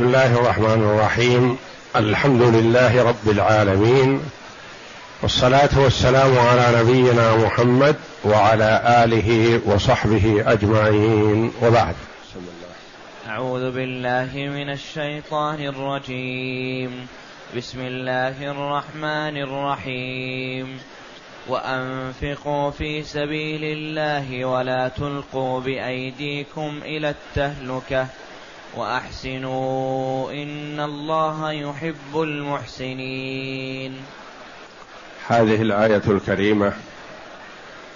بسم الله الرحمن الرحيم. الحمد لله رب العالمين. والصلاة والسلام على نبينا محمد وعلى آله وصحبه أجمعين. وبعد. أعوذ بالله من الشيطان الرجيم. بسم الله الرحمن الرحيم. وأنفقوا في سبيل الله ولا تلقوا بأيديكم إلى التهلكة. وأحسنوا إن الله يحب المحسنين. هذه الآية الكريمة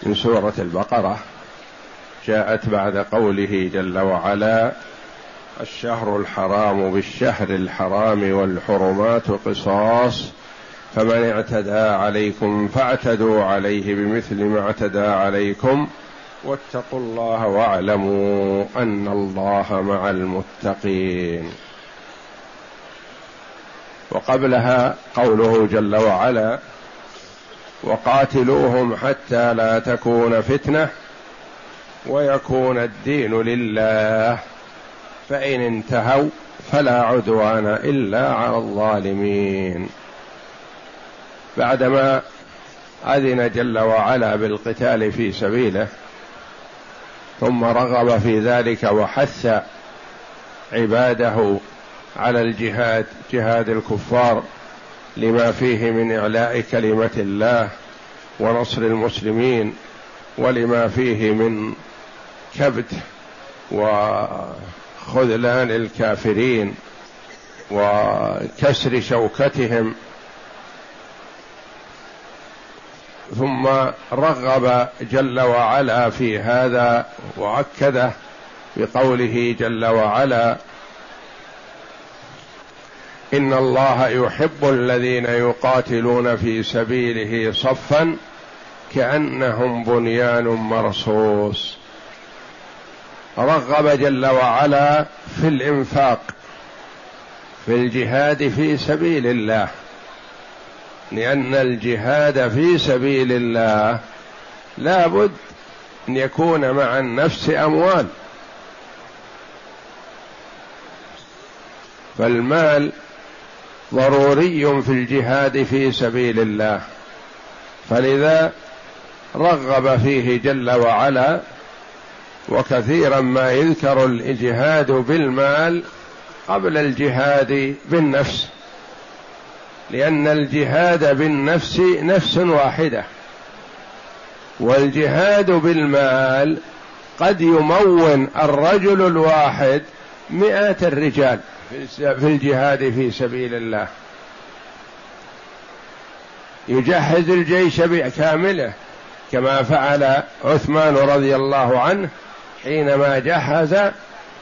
من سورة البقرة جاءت بعد قوله جل وعلا الشهر الحرام بالشهر الحرام والحرمات قصاص فمن اعتدى عليكم فاعتدوا عليه بمثل ما اعتدى عليكم. واتقوا الله واعلموا أن الله مع المتقين. وقبلها قوله جل وعلا وقاتلوهم حتى لا تكون فتنة ويكون الدين لله فإن انتهوا فلا عدوان إلا على الظالمين. بعدما أذن جل وعلا بالقتال في سبيله ثم رغب في ذلك وحث عباده على الجهاد جهاد الكفار لما فيه من إعلاء كلمة الله ونصر المسلمين ولما فيه من كبت وخذلان الكافرين وكسر شوكتهم ثم رغب جل وعلا في هذا وأكده بقوله جل وعلا إن الله يحب الذين يقاتلون في سبيله صفا كأنهم بنيان مرصوص. رغب جل وعلا في الإنفاق في الجهاد في سبيل الله. لأن الجهاد في سبيل الله لا بد أن يكون مع النفس أموال. فالمال ضروري في الجهاد في سبيل الله. فلذا رغب فيه جل وعلا وكثيرا ما يذكر الجهاد بالمال قبل الجهاد بالنفس. لأن الجهاد بالنفس نفس واحدة والجهاد بالمال قد يمون الرجل الواحد مئة الرجال في الجهاد في سبيل الله. يجهز الجيش بكامله كما فعل عثمان رضي الله عنه حينما جهز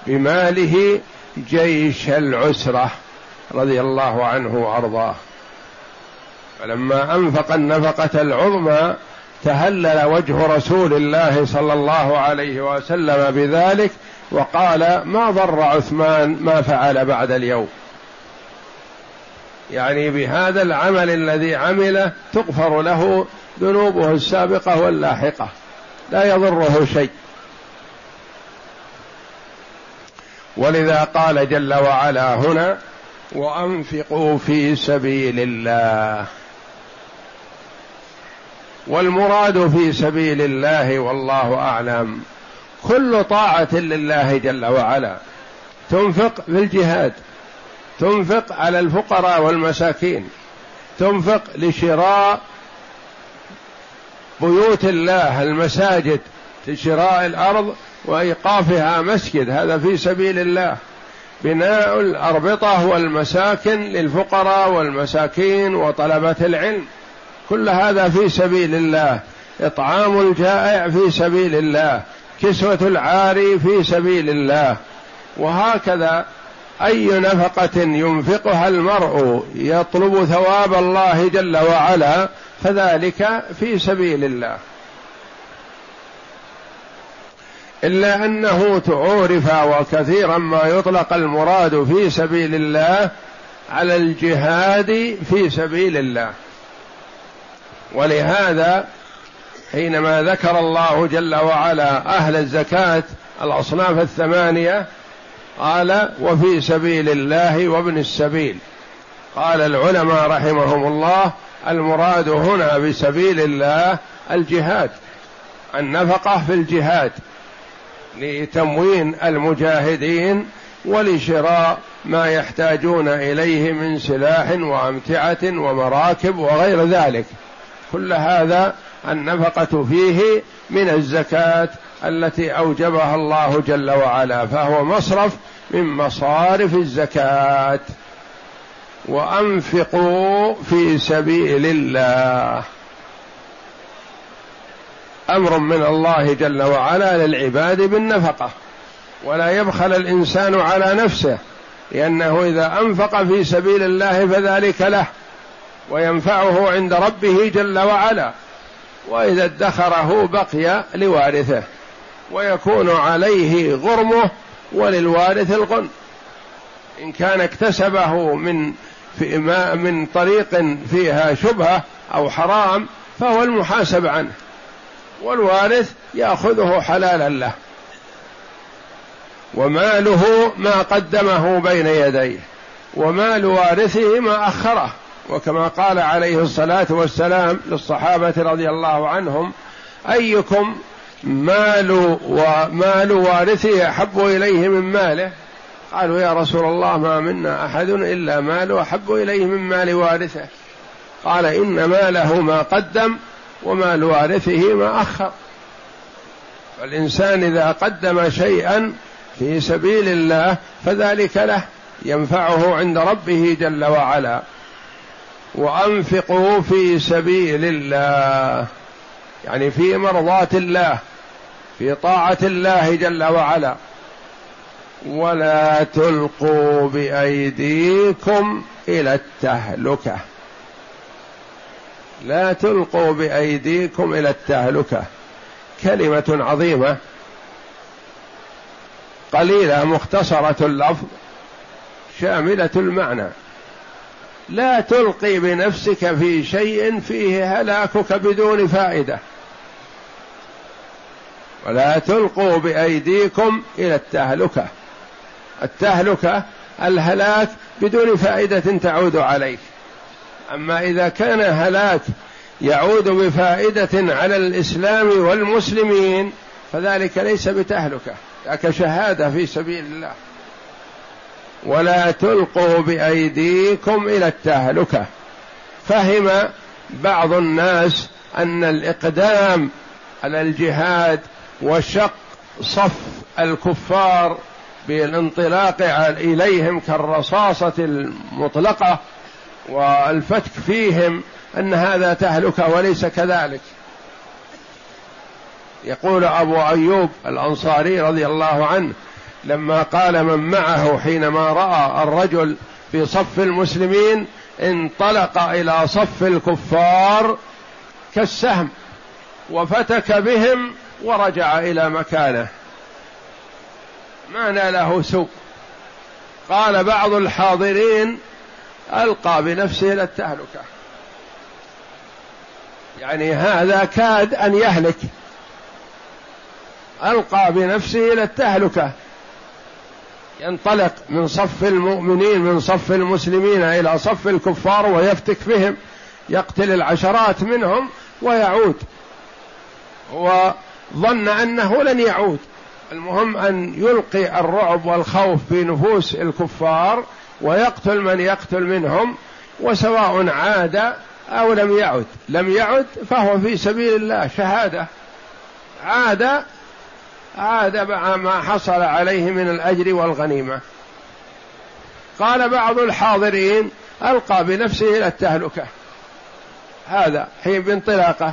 بماله جيش العسرة رضي الله عنه وأرضاه. فلما أنفق النفقة العظمى تهلل وجه رسول الله صلى الله عليه وسلم بذلك وقال ما ضر عثمان ما فعل بعد اليوم؟ يعني بهذا العمل الذي عمله تغفر له ذنوبه السابقة واللاحقة لا يضره شيء. ولذا قال جل وعلا هنا وأنفقوا في سبيل الله. والمراد في سبيل الله والله أعلم. كل طاعة لله جل وعلا. تنفق في الجهاد. تنفق على الفقراء والمساكين. تنفق لشراء بيوت الله المساجد لشراء الأرض وإيقافها مسجد. هذا في سبيل الله. بناء الأربطة والمساكن للفقراء والمساكين وطلبة العلم. كل هذا في سبيل الله. إطعام الجائع في سبيل الله. كسوة العاري في سبيل الله. وهكذا أي نفقة ينفقها المرء يطلب ثواب الله جل وعلا فذلك في سبيل الله. إلا أنه تعورف وكثيرا ما يطلق المراد في سبيل الله على الجهاد في سبيل الله. ولهذا حينما ذكر الله جل وعلا أهل الزكاة الأصناف الثمانية قال وفي سبيل الله وابن السبيل قال العلماء رحمهم الله المراد هنا بسبيل الله الجهاد النفقة في الجهاد لتموين المجاهدين ولشراء ما يحتاجون إليه من سلاح وأمتعة ومراكب وغير ذلك كل هذا النفقة فيه من الزكاة التي أوجبها الله جل وعلا فهو مصرف من مصارف الزكاة. وأنفقوا في سبيل الله. أمر من الله جل وعلا للعباد بالنفقة. ولا يبخل الإنسان على نفسه لأنه إذا أنفق في سبيل الله فذلك له. وينفعه عند ربه جل وعلا وإذا ادخره بقي لوارثه ويكون عليه غرمه وللوارث الغن إن كان اكتسبه من في ما من طريق فيها شبهة أو حرام فهو المحاسب عنه والوارث يأخذه حلالا له. وماله ما قدمه بين يديه ومال وارثه ما أخره. وكما قال عليه الصلاة والسلام للصحابة رضي الله عنهم أيكم مال ومال وارثه أحب إليه من ماله؟ قالوا يا رسول الله ما منا أحد إلا مال أحب إليه من مال وارثه. قال إن ماله ما قدم ومال وارثه ما أخر. فالإنسان إذا قدم شيئا في سبيل الله فذلك له ينفعه عند ربه جل وعلا. وأنفقوا في سبيل الله. يعني في مرضاه الله في طاعة الله جل وعلا. ولا تلقوا بأيديكم إلى التهلكة. لا تلقوا بأيديكم إلى التهلكة. كلمة عظيمة. قليلة مختصرة اللفظ شاملة المعنى. لا تلقي بنفسك في شيء فيه هلاكك بدون فائدة. ولا تلقوا بأيديكم إلى التهلكة. التهلكة الهلاك بدون فائدة تعود عليك. أما إذا كان هلاك يعود بفائدة على الإسلام والمسلمين فذلك ليس بتهلكة كشهاده في سبيل الله. ولا تلقوا بأيديكم إلى التهلكة. فهم بعض الناس أن الإقدام على الجهاد وشق صف الكفار بالانطلاق إليهم كالرصاصة المطلقة والفتك فيهم أن هذا تهلكه وليس كذلك. يقول أبو أيوب الأنصاري رضي الله عنه لما قال من معه حينما رأى الرجل في صف المسلمين انطلق إلى صف الكفار كالسهم وفتك بهم ورجع إلى مكانه. ما ناله سوء. قال بعض الحاضرين ألقى بنفسه إلى التهلكة. يعني هذا كاد أن يهلك. ألقى بنفسه إلى التهلكة. ينطلق من صف المؤمنين من صف المسلمين إلى صف الكفار ويفتك بهم يقتل العشرات منهم ويعود. وظن أنه لن يعود. المهم أن يلقي الرعب والخوف في نفوس الكفار ويقتل من يقتل منهم وسواء عاد أو لم يعد. لم يعد فهو في سبيل الله شهادة. عاد عاد مع ما حصل عليه من الأجر والغنيمة. قال بعض الحاضرين ألقى بنفسه إلى التهلكة. هذا حين بانطلاقة.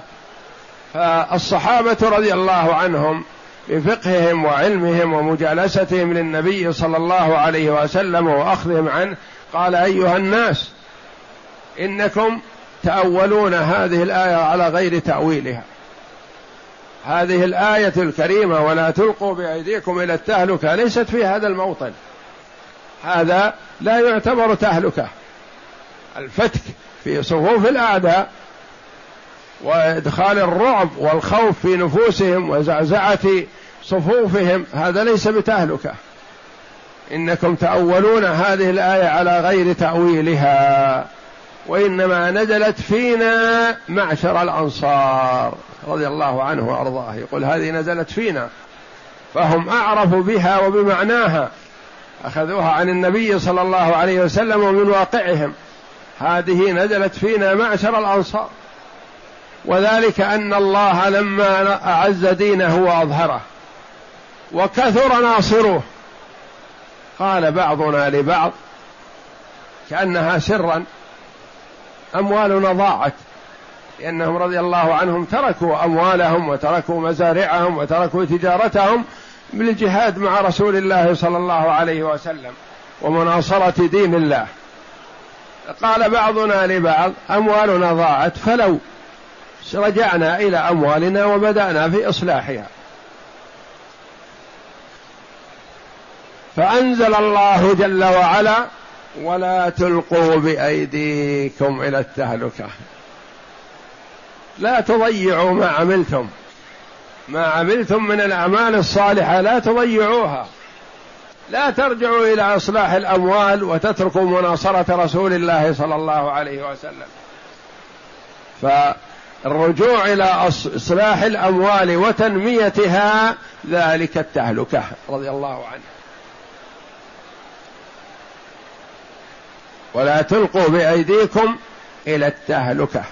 فالصحابة رضي الله عنهم بفقههم وعلمهم ومجالستهم للنبي صلى الله عليه وسلم وأخذهم عنه قال أيها الناس إنكم تأولون هذه الآية على غير تأويلها. هذه الآية الكريمة ولا تلقوا بأيديكم إلى التهلكة ليست في هذا الموطن. هذا لا يعتبر تهلكة. الفتك في صفوف الأعداء وإدخال الرعب والخوف في نفوسهم وزعزعة صفوفهم هذا ليس بتهلكة. إنكم تأولون هذه الآية على غير تأويلها وإنما نزلت فينا معشر الأنصار. رضي الله عنه وأرضاه. يقول هذه نزلت فينا فهم أعرف بها وبمعناها. أخذوها عن النبي صلى الله عليه وسلم ومن واقعهم. هذه نزلت فينا معشر الأنصار. وذلك أن الله لما أعز دينه وأظهره وكثر ناصروه قال بعضنا لبعض كأنها سرا أموالنا ضاعت. لأنهم رضي الله عنهم تركوا أموالهم وتركوا مزارعهم وتركوا تجارتهم بالجهاد مع رسول الله صلى الله عليه وسلم ومناصرة دين الله. قال بعضنا لبعض أموالنا ضاعت فلو رجعنا إلى أموالنا وبدأنا في إصلاحها. فأنزل الله جل وعلا ولا تلقوا بأيديكم إلى التهلكة. لا تضيعوا ما عملتم. ما عملتم من الأعمال الصالحة لا تضيعوها. لا ترجعوا إلى أصلاح الأموال وتتركوا مناصرة رسول الله صلى الله عليه وسلم. فالرجوع إلى إصلاح الأموال وتنميتها ذلك التهلكة رضي الله عنه. ولا تلقوا بأيديكم إلى التهلكة.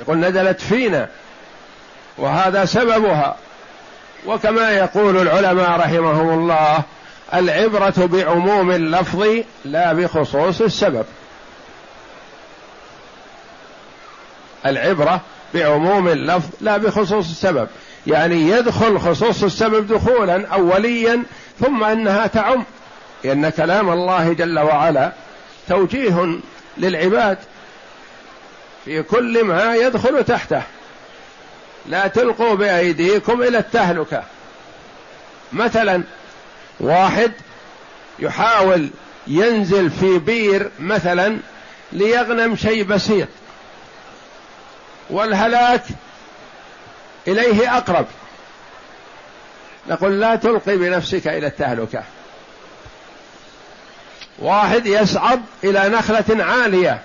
يقول نزلت فينا وهذا سببها. وكما يقول العلماء رحمهم الله العبرة بعموم اللفظ لا بخصوص السبب. العبرة بعموم اللفظ لا بخصوص السبب. يعني يدخل خصوص السبب دخولا اوليا ثم أنها تعم. لأن كلام الله جل وعلا توجيه للعباد. في كل ما يدخل تحته. لا تلقوا بأيديكم إلى التهلكة. مثلا واحد يحاول ينزل في بير مثلا ليغنم شيء بسيط. والهلاك إليه أقرب. نقول لا تلقي بنفسك إلى التهلكة. واحد يصعد إلى نخلة عالية.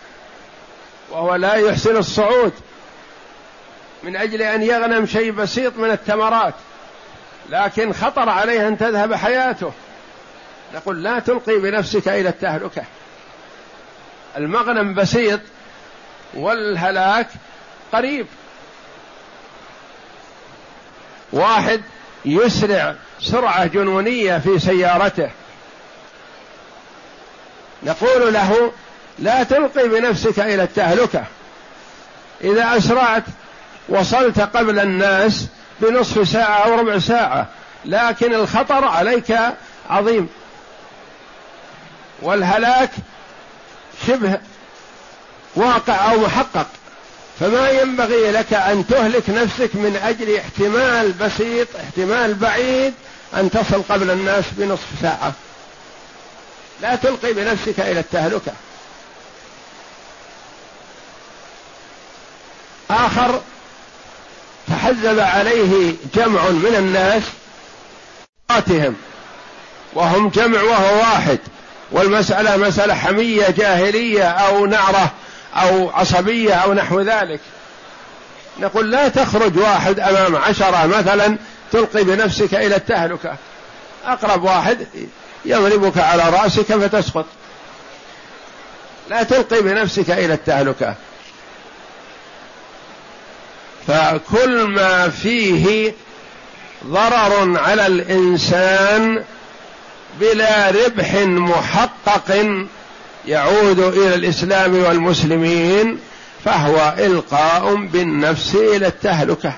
وهو لا يحسن الصعود من أجل أن يغنم شيء بسيط من الثمرات لكن خطر عليه أن تذهب حياته. نقول لا تلقي بنفسك إلى التهلكة. المغنم بسيط والهلاك قريب. واحد يسرع سرعة جنونية في سيارته. نقول له لا تلقي بنفسك إلى التهلكة. إذا أسرعت وصلت قبل الناس بنصف ساعة أو ربع ساعة لكن الخطر عليك عظيم. والهلاك شبه واقع أو محقق. فما ينبغي لك أن تهلك نفسك من أجل احتمال بسيط احتمال بعيد أن تصل قبل الناس بنصف ساعة. لا تلقي بنفسك إلى التهلكة. آخر تحزب عليه جمع من الناس وهم جمع وهو واحد. والمسألة مسألة حمية جاهلية أو نعرة أو عصبية أو نحو ذلك. نقول لا تخرج واحد أمام عشرة مثلا تلقي بنفسك إلى التهلكة. أقرب واحد يضربك على رأسك فتسقط. لا تلقي بنفسك إلى التهلكة. فكل ما فيه ضرر على الإنسان بلا ربح محقق يعود إلى الإسلام والمسلمين فهو إلقاء بالنفس إلى التهلكة.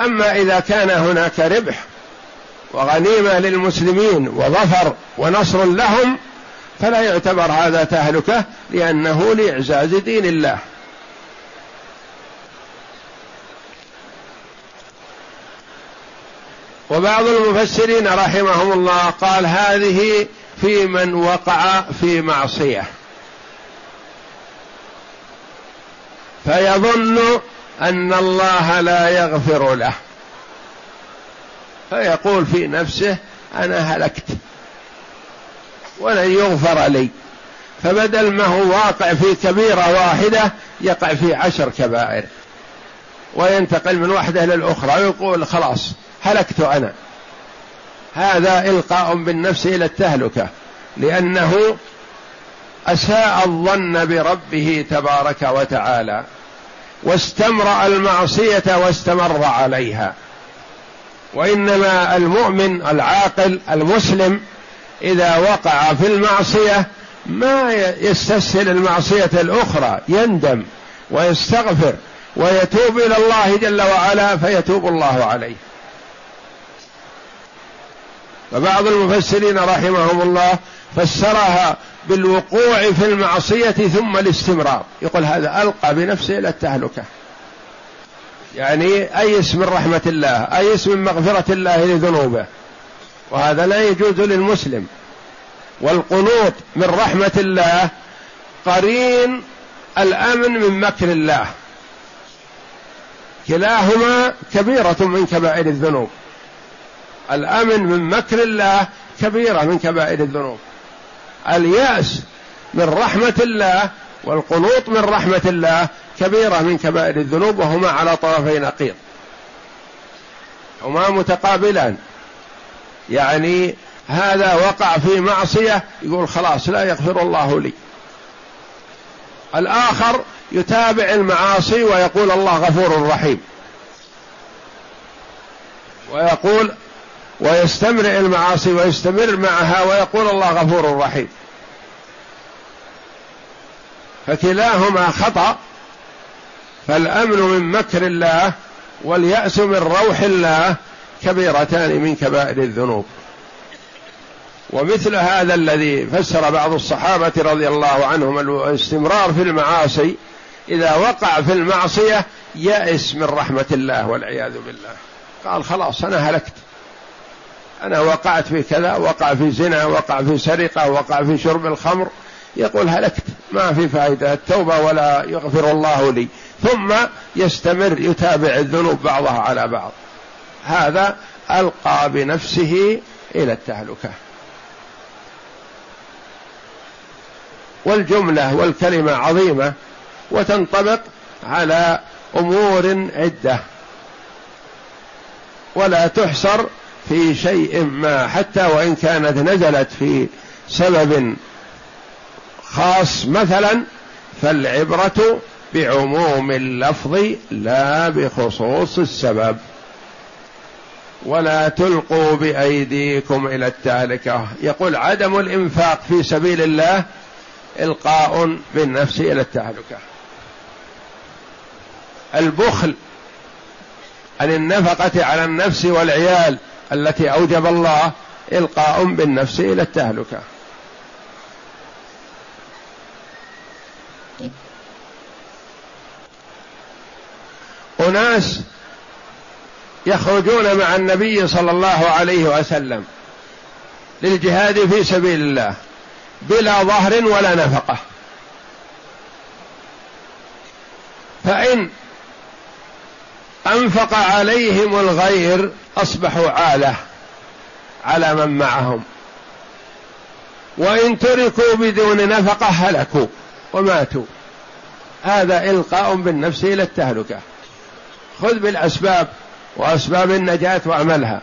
أما إذا كان هناك ربح وغنيمة للمسلمين وظفر ونصر لهم فلا يعتبر هذا تهلكة لأنه لإعزاز دين الله. وبعض المفسرين رحمهم الله قال هذه في من وقع في معصية. فيظن أن الله لا يغفر له. فيقول في نفسه أنا هلكت. ولن يغفر لي. فبدل ما هو واقع في كبيرة واحدة يقع في عشر كبائر. وينتقل من واحدة للأخرى. ويقول خلاص هلكت أنا. هذا إلقاء بالنفس إلى التهلكة لأنه أساء الظن بربه تبارك وتعالى واستمرأ المعصية واستمر عليها. وإنما المؤمن العاقل المسلم إذا وقع في المعصية ما يستسهل المعصية الأخرى يندم ويستغفر ويتوب إلى الله جل وعلا فيتوب الله عليه. فبعض المفسرين رحمهم الله فسرها بالوقوع في المعصية ثم الاستمرار. يقول هذا ألقى بنفسه إلى التهلكة. يعني أيس من رحمة الله أيس من مغفرة الله لذنوبه. وهذا لا يجوز للمسلم. والقنوط من رحمة الله قرين الأمن من مكر الله. كلاهما كبيرة من كبائر الذنوب. الأمن من مكر الله كبيرة من كبائر الذنوب. اليأس من رحمة الله والقنوط من رحمة الله كبيرة من كبائر الذنوب وهما على طرفي نقيض. هما متقابلان. يعني هذا وقع في معصية يقول خلاص لا يغفر الله لي. الآخر يتابع المعاصي ويقول الله غفور رحيم. ويقول ويستمر المعاصي ويستمر معها ويقول الله غفور رحيم. فكلاهما خطأ فالأمن من مكر الله واليأس من روح الله كبيرتان من كبائر الذنوب. ومثل هذا الذي فسر بعض الصحابة رضي الله عنهم الاستمرار في المعاصي إذا وقع في المعصية يأس من رحمة الله والعياذ بالله. قال خلاص أنا هلكت. أنا وقعت في كذا وقع في زنا وقع في سرقة وقع في شرب الخمر. يقول هلكت ما في فائدة التوبة ولا يغفر الله لي. ثم يستمر يتابع الذنوب بعضها على بعض. هذا ألقى بنفسه إلى التهلكة. والجملة والكلمة عظيمة وتنطبق على أمور عدة. ولا تحصر في شيء ما حتى وإن كانت نزلت في سبب خاص مثلا فالعبرة بعموم اللفظ لا بخصوص السبب. ولا تلقوا بأيديكم إلى التهلكه يقول عدم الإنفاق في سبيل الله إلقاء بالنفس إلى التهلكه البخل عن النفقة على النفس والعيال التي أوجب الله إلقاء بالنفس إلى التهلكة. أناس يخرجون مع النبي صلى الله عليه وسلم للجهاد في سبيل الله بلا ظهر ولا نفقة. فإن أنفق عليهم الغير أصبحوا عالة على من معهم. وإن تركوا بدون نفقة هلكوا وماتوا. هذا إلقاء بالنفس إلى التهلكة. خذ بالأسباب وأسباب النجاة واعملها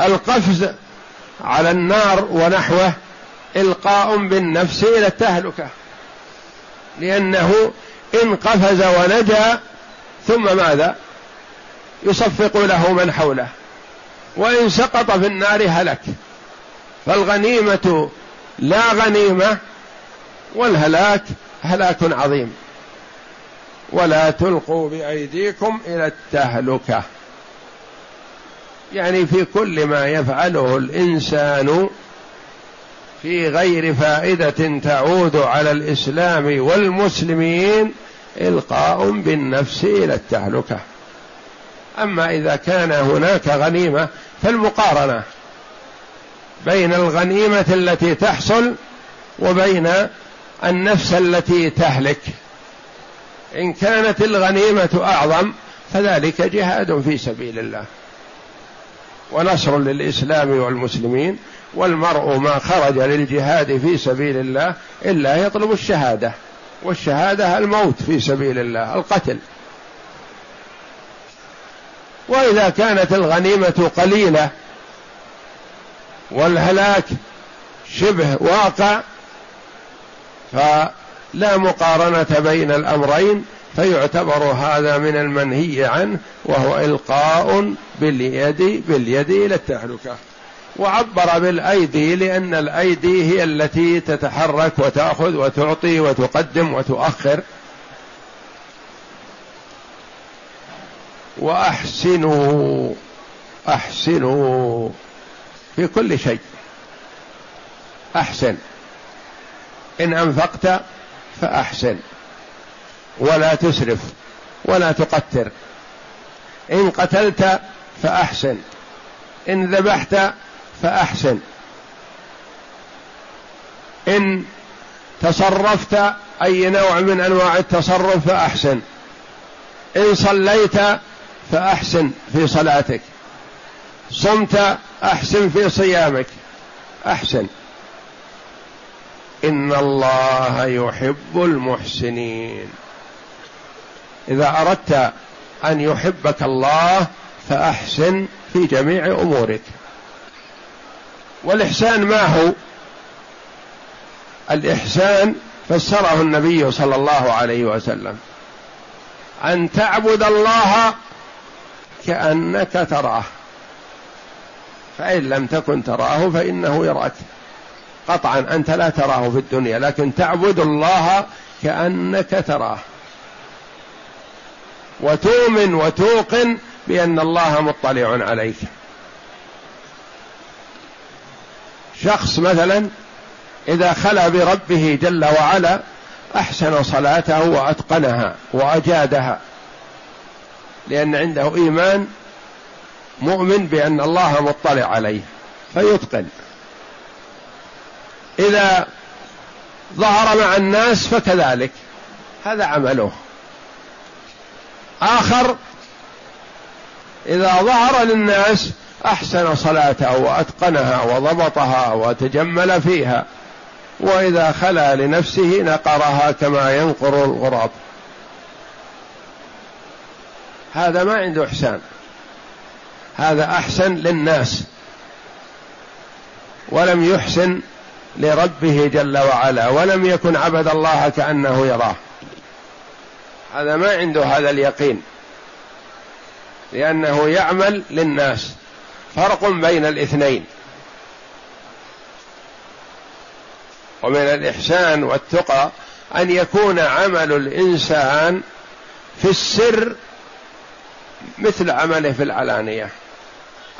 القفز على النار ونحوه إلقاء بالنفس إلى التهلكة. لأنه إن قفز ونجا ثم ماذا؟ يصفق له من حوله. وإن سقط في النار هلك. فالغنيمة لا غنيمة والهلاك هلاك عظيم. ولا تلقوا بأيديكم إلى التهلكة. يعني في كل ما يفعله الإنسان في غير فائدة تعود على الإسلام والمسلمين إلقاء بالنفس إلى التهلكة. أما إذا كان هناك غنيمة فالمقارنة بين الغنيمة التي تحصل وبين النفس التي تهلك. إن كانت الغنيمة أعظم فذلك جهاد في سبيل الله. ونصر للإسلام والمسلمين والمرء ما خرج للجهاد في سبيل الله إلا يطلب الشهادة. والشهادة الموت في سبيل الله القتل. وإذا كانت الغنيمة قليلة والهلاك شبه واقع فلا مقارنة بين الأمرين فيعتبر هذا من المنهي عنه وهو إلقاء باليد باليد إلى التهلكة. وعبر بالأيدي لأن الأيدي هي التي تتحرك وتأخذ وتعطي وتقدم وتؤخر. وأحسنوا أحسنوا في كل شيء. أحسن. إن أنفقت فأحسن. ولا تسرف ولا تقتر. إن قتلت فأحسن. إن ذبحت فأحسن. إن تصرفت أي نوع من أنواع التصرف فأحسن. إن صليت فأحسن في صلاتك. صمت أحسن في صيامك. أحسن. إن الله يحب المحسنين. إذا أردت أن يحبك الله فأحسن في جميع أمورك. والإحسان ما هو؟ الإحسان فسره النبي صلى الله عليه وسلم. أن تعبد الله كأنك تراه. فإن لم تكن تراه فإنه يراك. قطعا أنت لا تراه في الدنيا لكن تعبد الله كأنك تراه. وتؤمن وتوقن بأن الله مطلع عليك. شخص مثلا إذا خلا بربه جل وعلا أحسن صلاته وأتقنها وأجادها لأن عنده إيمان مؤمن بأن الله مطلع عليه فيتقن. إذا ظهر مع الناس فكذلك هذا عمله. آخر إذا ظهر للناس أحسن صلاته وأتقنها وضبطها وتجمل فيها. وإذا خلا لنفسه نقرها كما ينقر الغراب. هذا ما عنده إحسان. هذا أحسن للناس. ولم يحسن لربه جل وعلا. ولم يكن عبد الله كأنه يراه. هذا ما عنده هذا اليقين. لأنه يعمل للناس. فرق بين الاثنين. ومن الإحسان والتقى أن يكون عمل الإنسان في السر مثل عمله في العلانية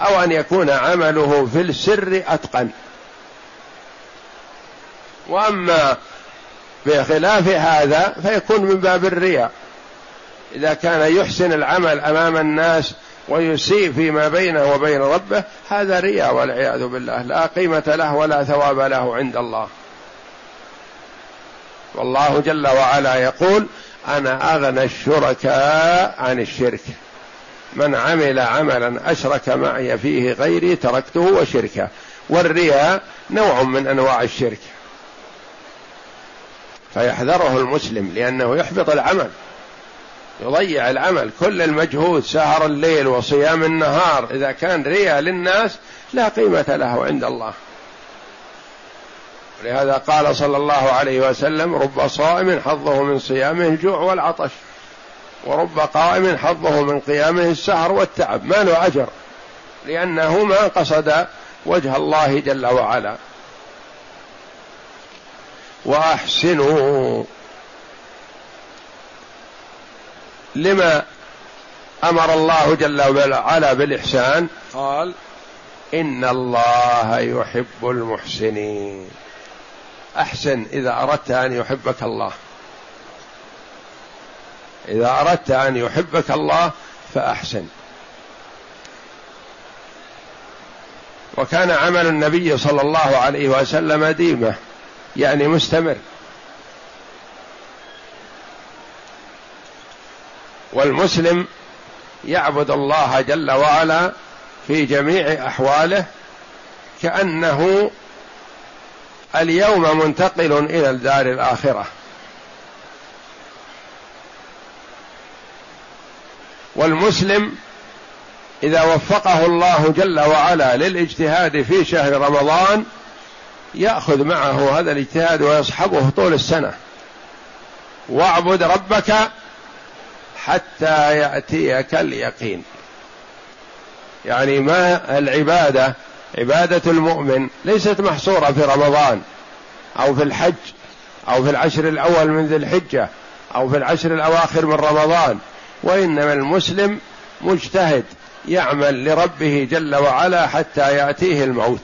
أو أن يكون عمله في السر أتقن. وأما بخلاف هذا فيكون من باب الرياء. إذا كان يحسن العمل أمام الناس ويسيء فيما بينه وبين ربه هذا رياء والعياذ بالله. لا قيمة له ولا ثواب له عند الله. والله جل وعلا يقول أنا أغنى الشركاء عن الشرك. من عمل عملا أشرك معي فيه غيري تركته وشركه. والرياء نوع من أنواع الشرك. فيحذره المسلم لأنه يحبط العمل. يضيع العمل كل المجهود سهر الليل وصيام النهار. إذا كان رياء للناس لا قيمة له عند الله. لهذا قال صلى الله عليه وسلم رب صائم حظه من صيامه الجوع والعطش ورب قائم حظه من قيامه السهر والتعب. ما له أجر لأنه ما قصد وجه الله جل وعلا. وأحسنوا. لما أمر الله جل وعلا بالإحسان قال إن الله يحب المحسنين. أحسن إذا أردت أن يحبك الله. إذا أردت أن يحبك الله فأحسن. وكان عمل النبي صلى الله عليه وسلم ديمة يعني مستمر. والمسلم يعبد الله جل وعلا في جميع أحواله كأنه اليوم منتقل إلى الدار الآخرة. والمسلم إذا وفقه الله جل وعلا للاجتهاد في شهر رمضان يأخذ معه هذا الاجتهاد ويصحبه طول السنة. واعبد ربك حتى يأتيك اليقين. يعني ما العبادة عبادة المؤمن ليست محصورة في رمضان أو في الحج أو في العشر الأول من ذي الحجة أو في العشر الأواخر من رمضان وإنما المسلم مجتهد يعمل لربه جل وعلا حتى يأتيه الموت.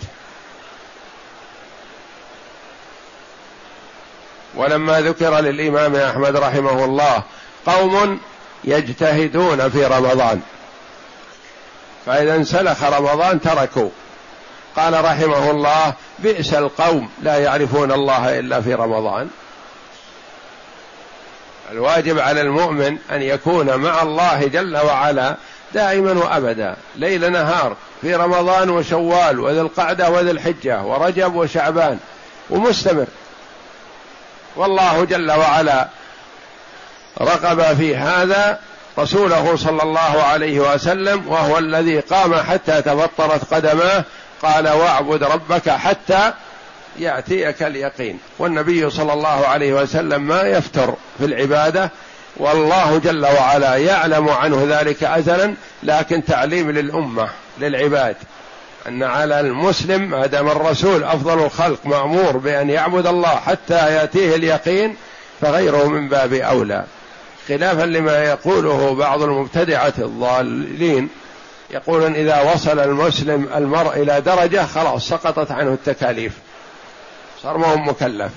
ولما ذكر للإمام أحمد رحمه الله قوم يجتهدون في رمضان. فإذا انسلخ رمضان تركوا. قال رحمه الله بئس القوم لا يعرفون الله إلا في رمضان. الواجب على المؤمن أن يكون مع الله جل وعلا دائما وأبدا ليل نهار في رمضان وشوال وذي القعده وذي الحجه ورجب وشعبان ومستمر. والله جل وعلا رغب في هذا رسوله صلى الله عليه وسلم وهو الذي قام حتى تفطرت قدماه قال واعبد ربك حتى يأتيك اليقين. والنبي صلى الله عليه وسلم ما يفتر في العبادة والله جل وعلا يعلم عنه ذلك ازلا لكن تعليم للأمة للعباد. أن على المسلم ما دام الرسول أفضل الخلق مأمور بأن يعبد الله حتى يأتيه اليقين فغيره من باب أولى. خلافا لما يقوله بعض المبتدعة الضالين يقولون إذا وصل المسلم المرء إلى درجة خلاص سقطت عنه التكاليف صار ما هو مكلف.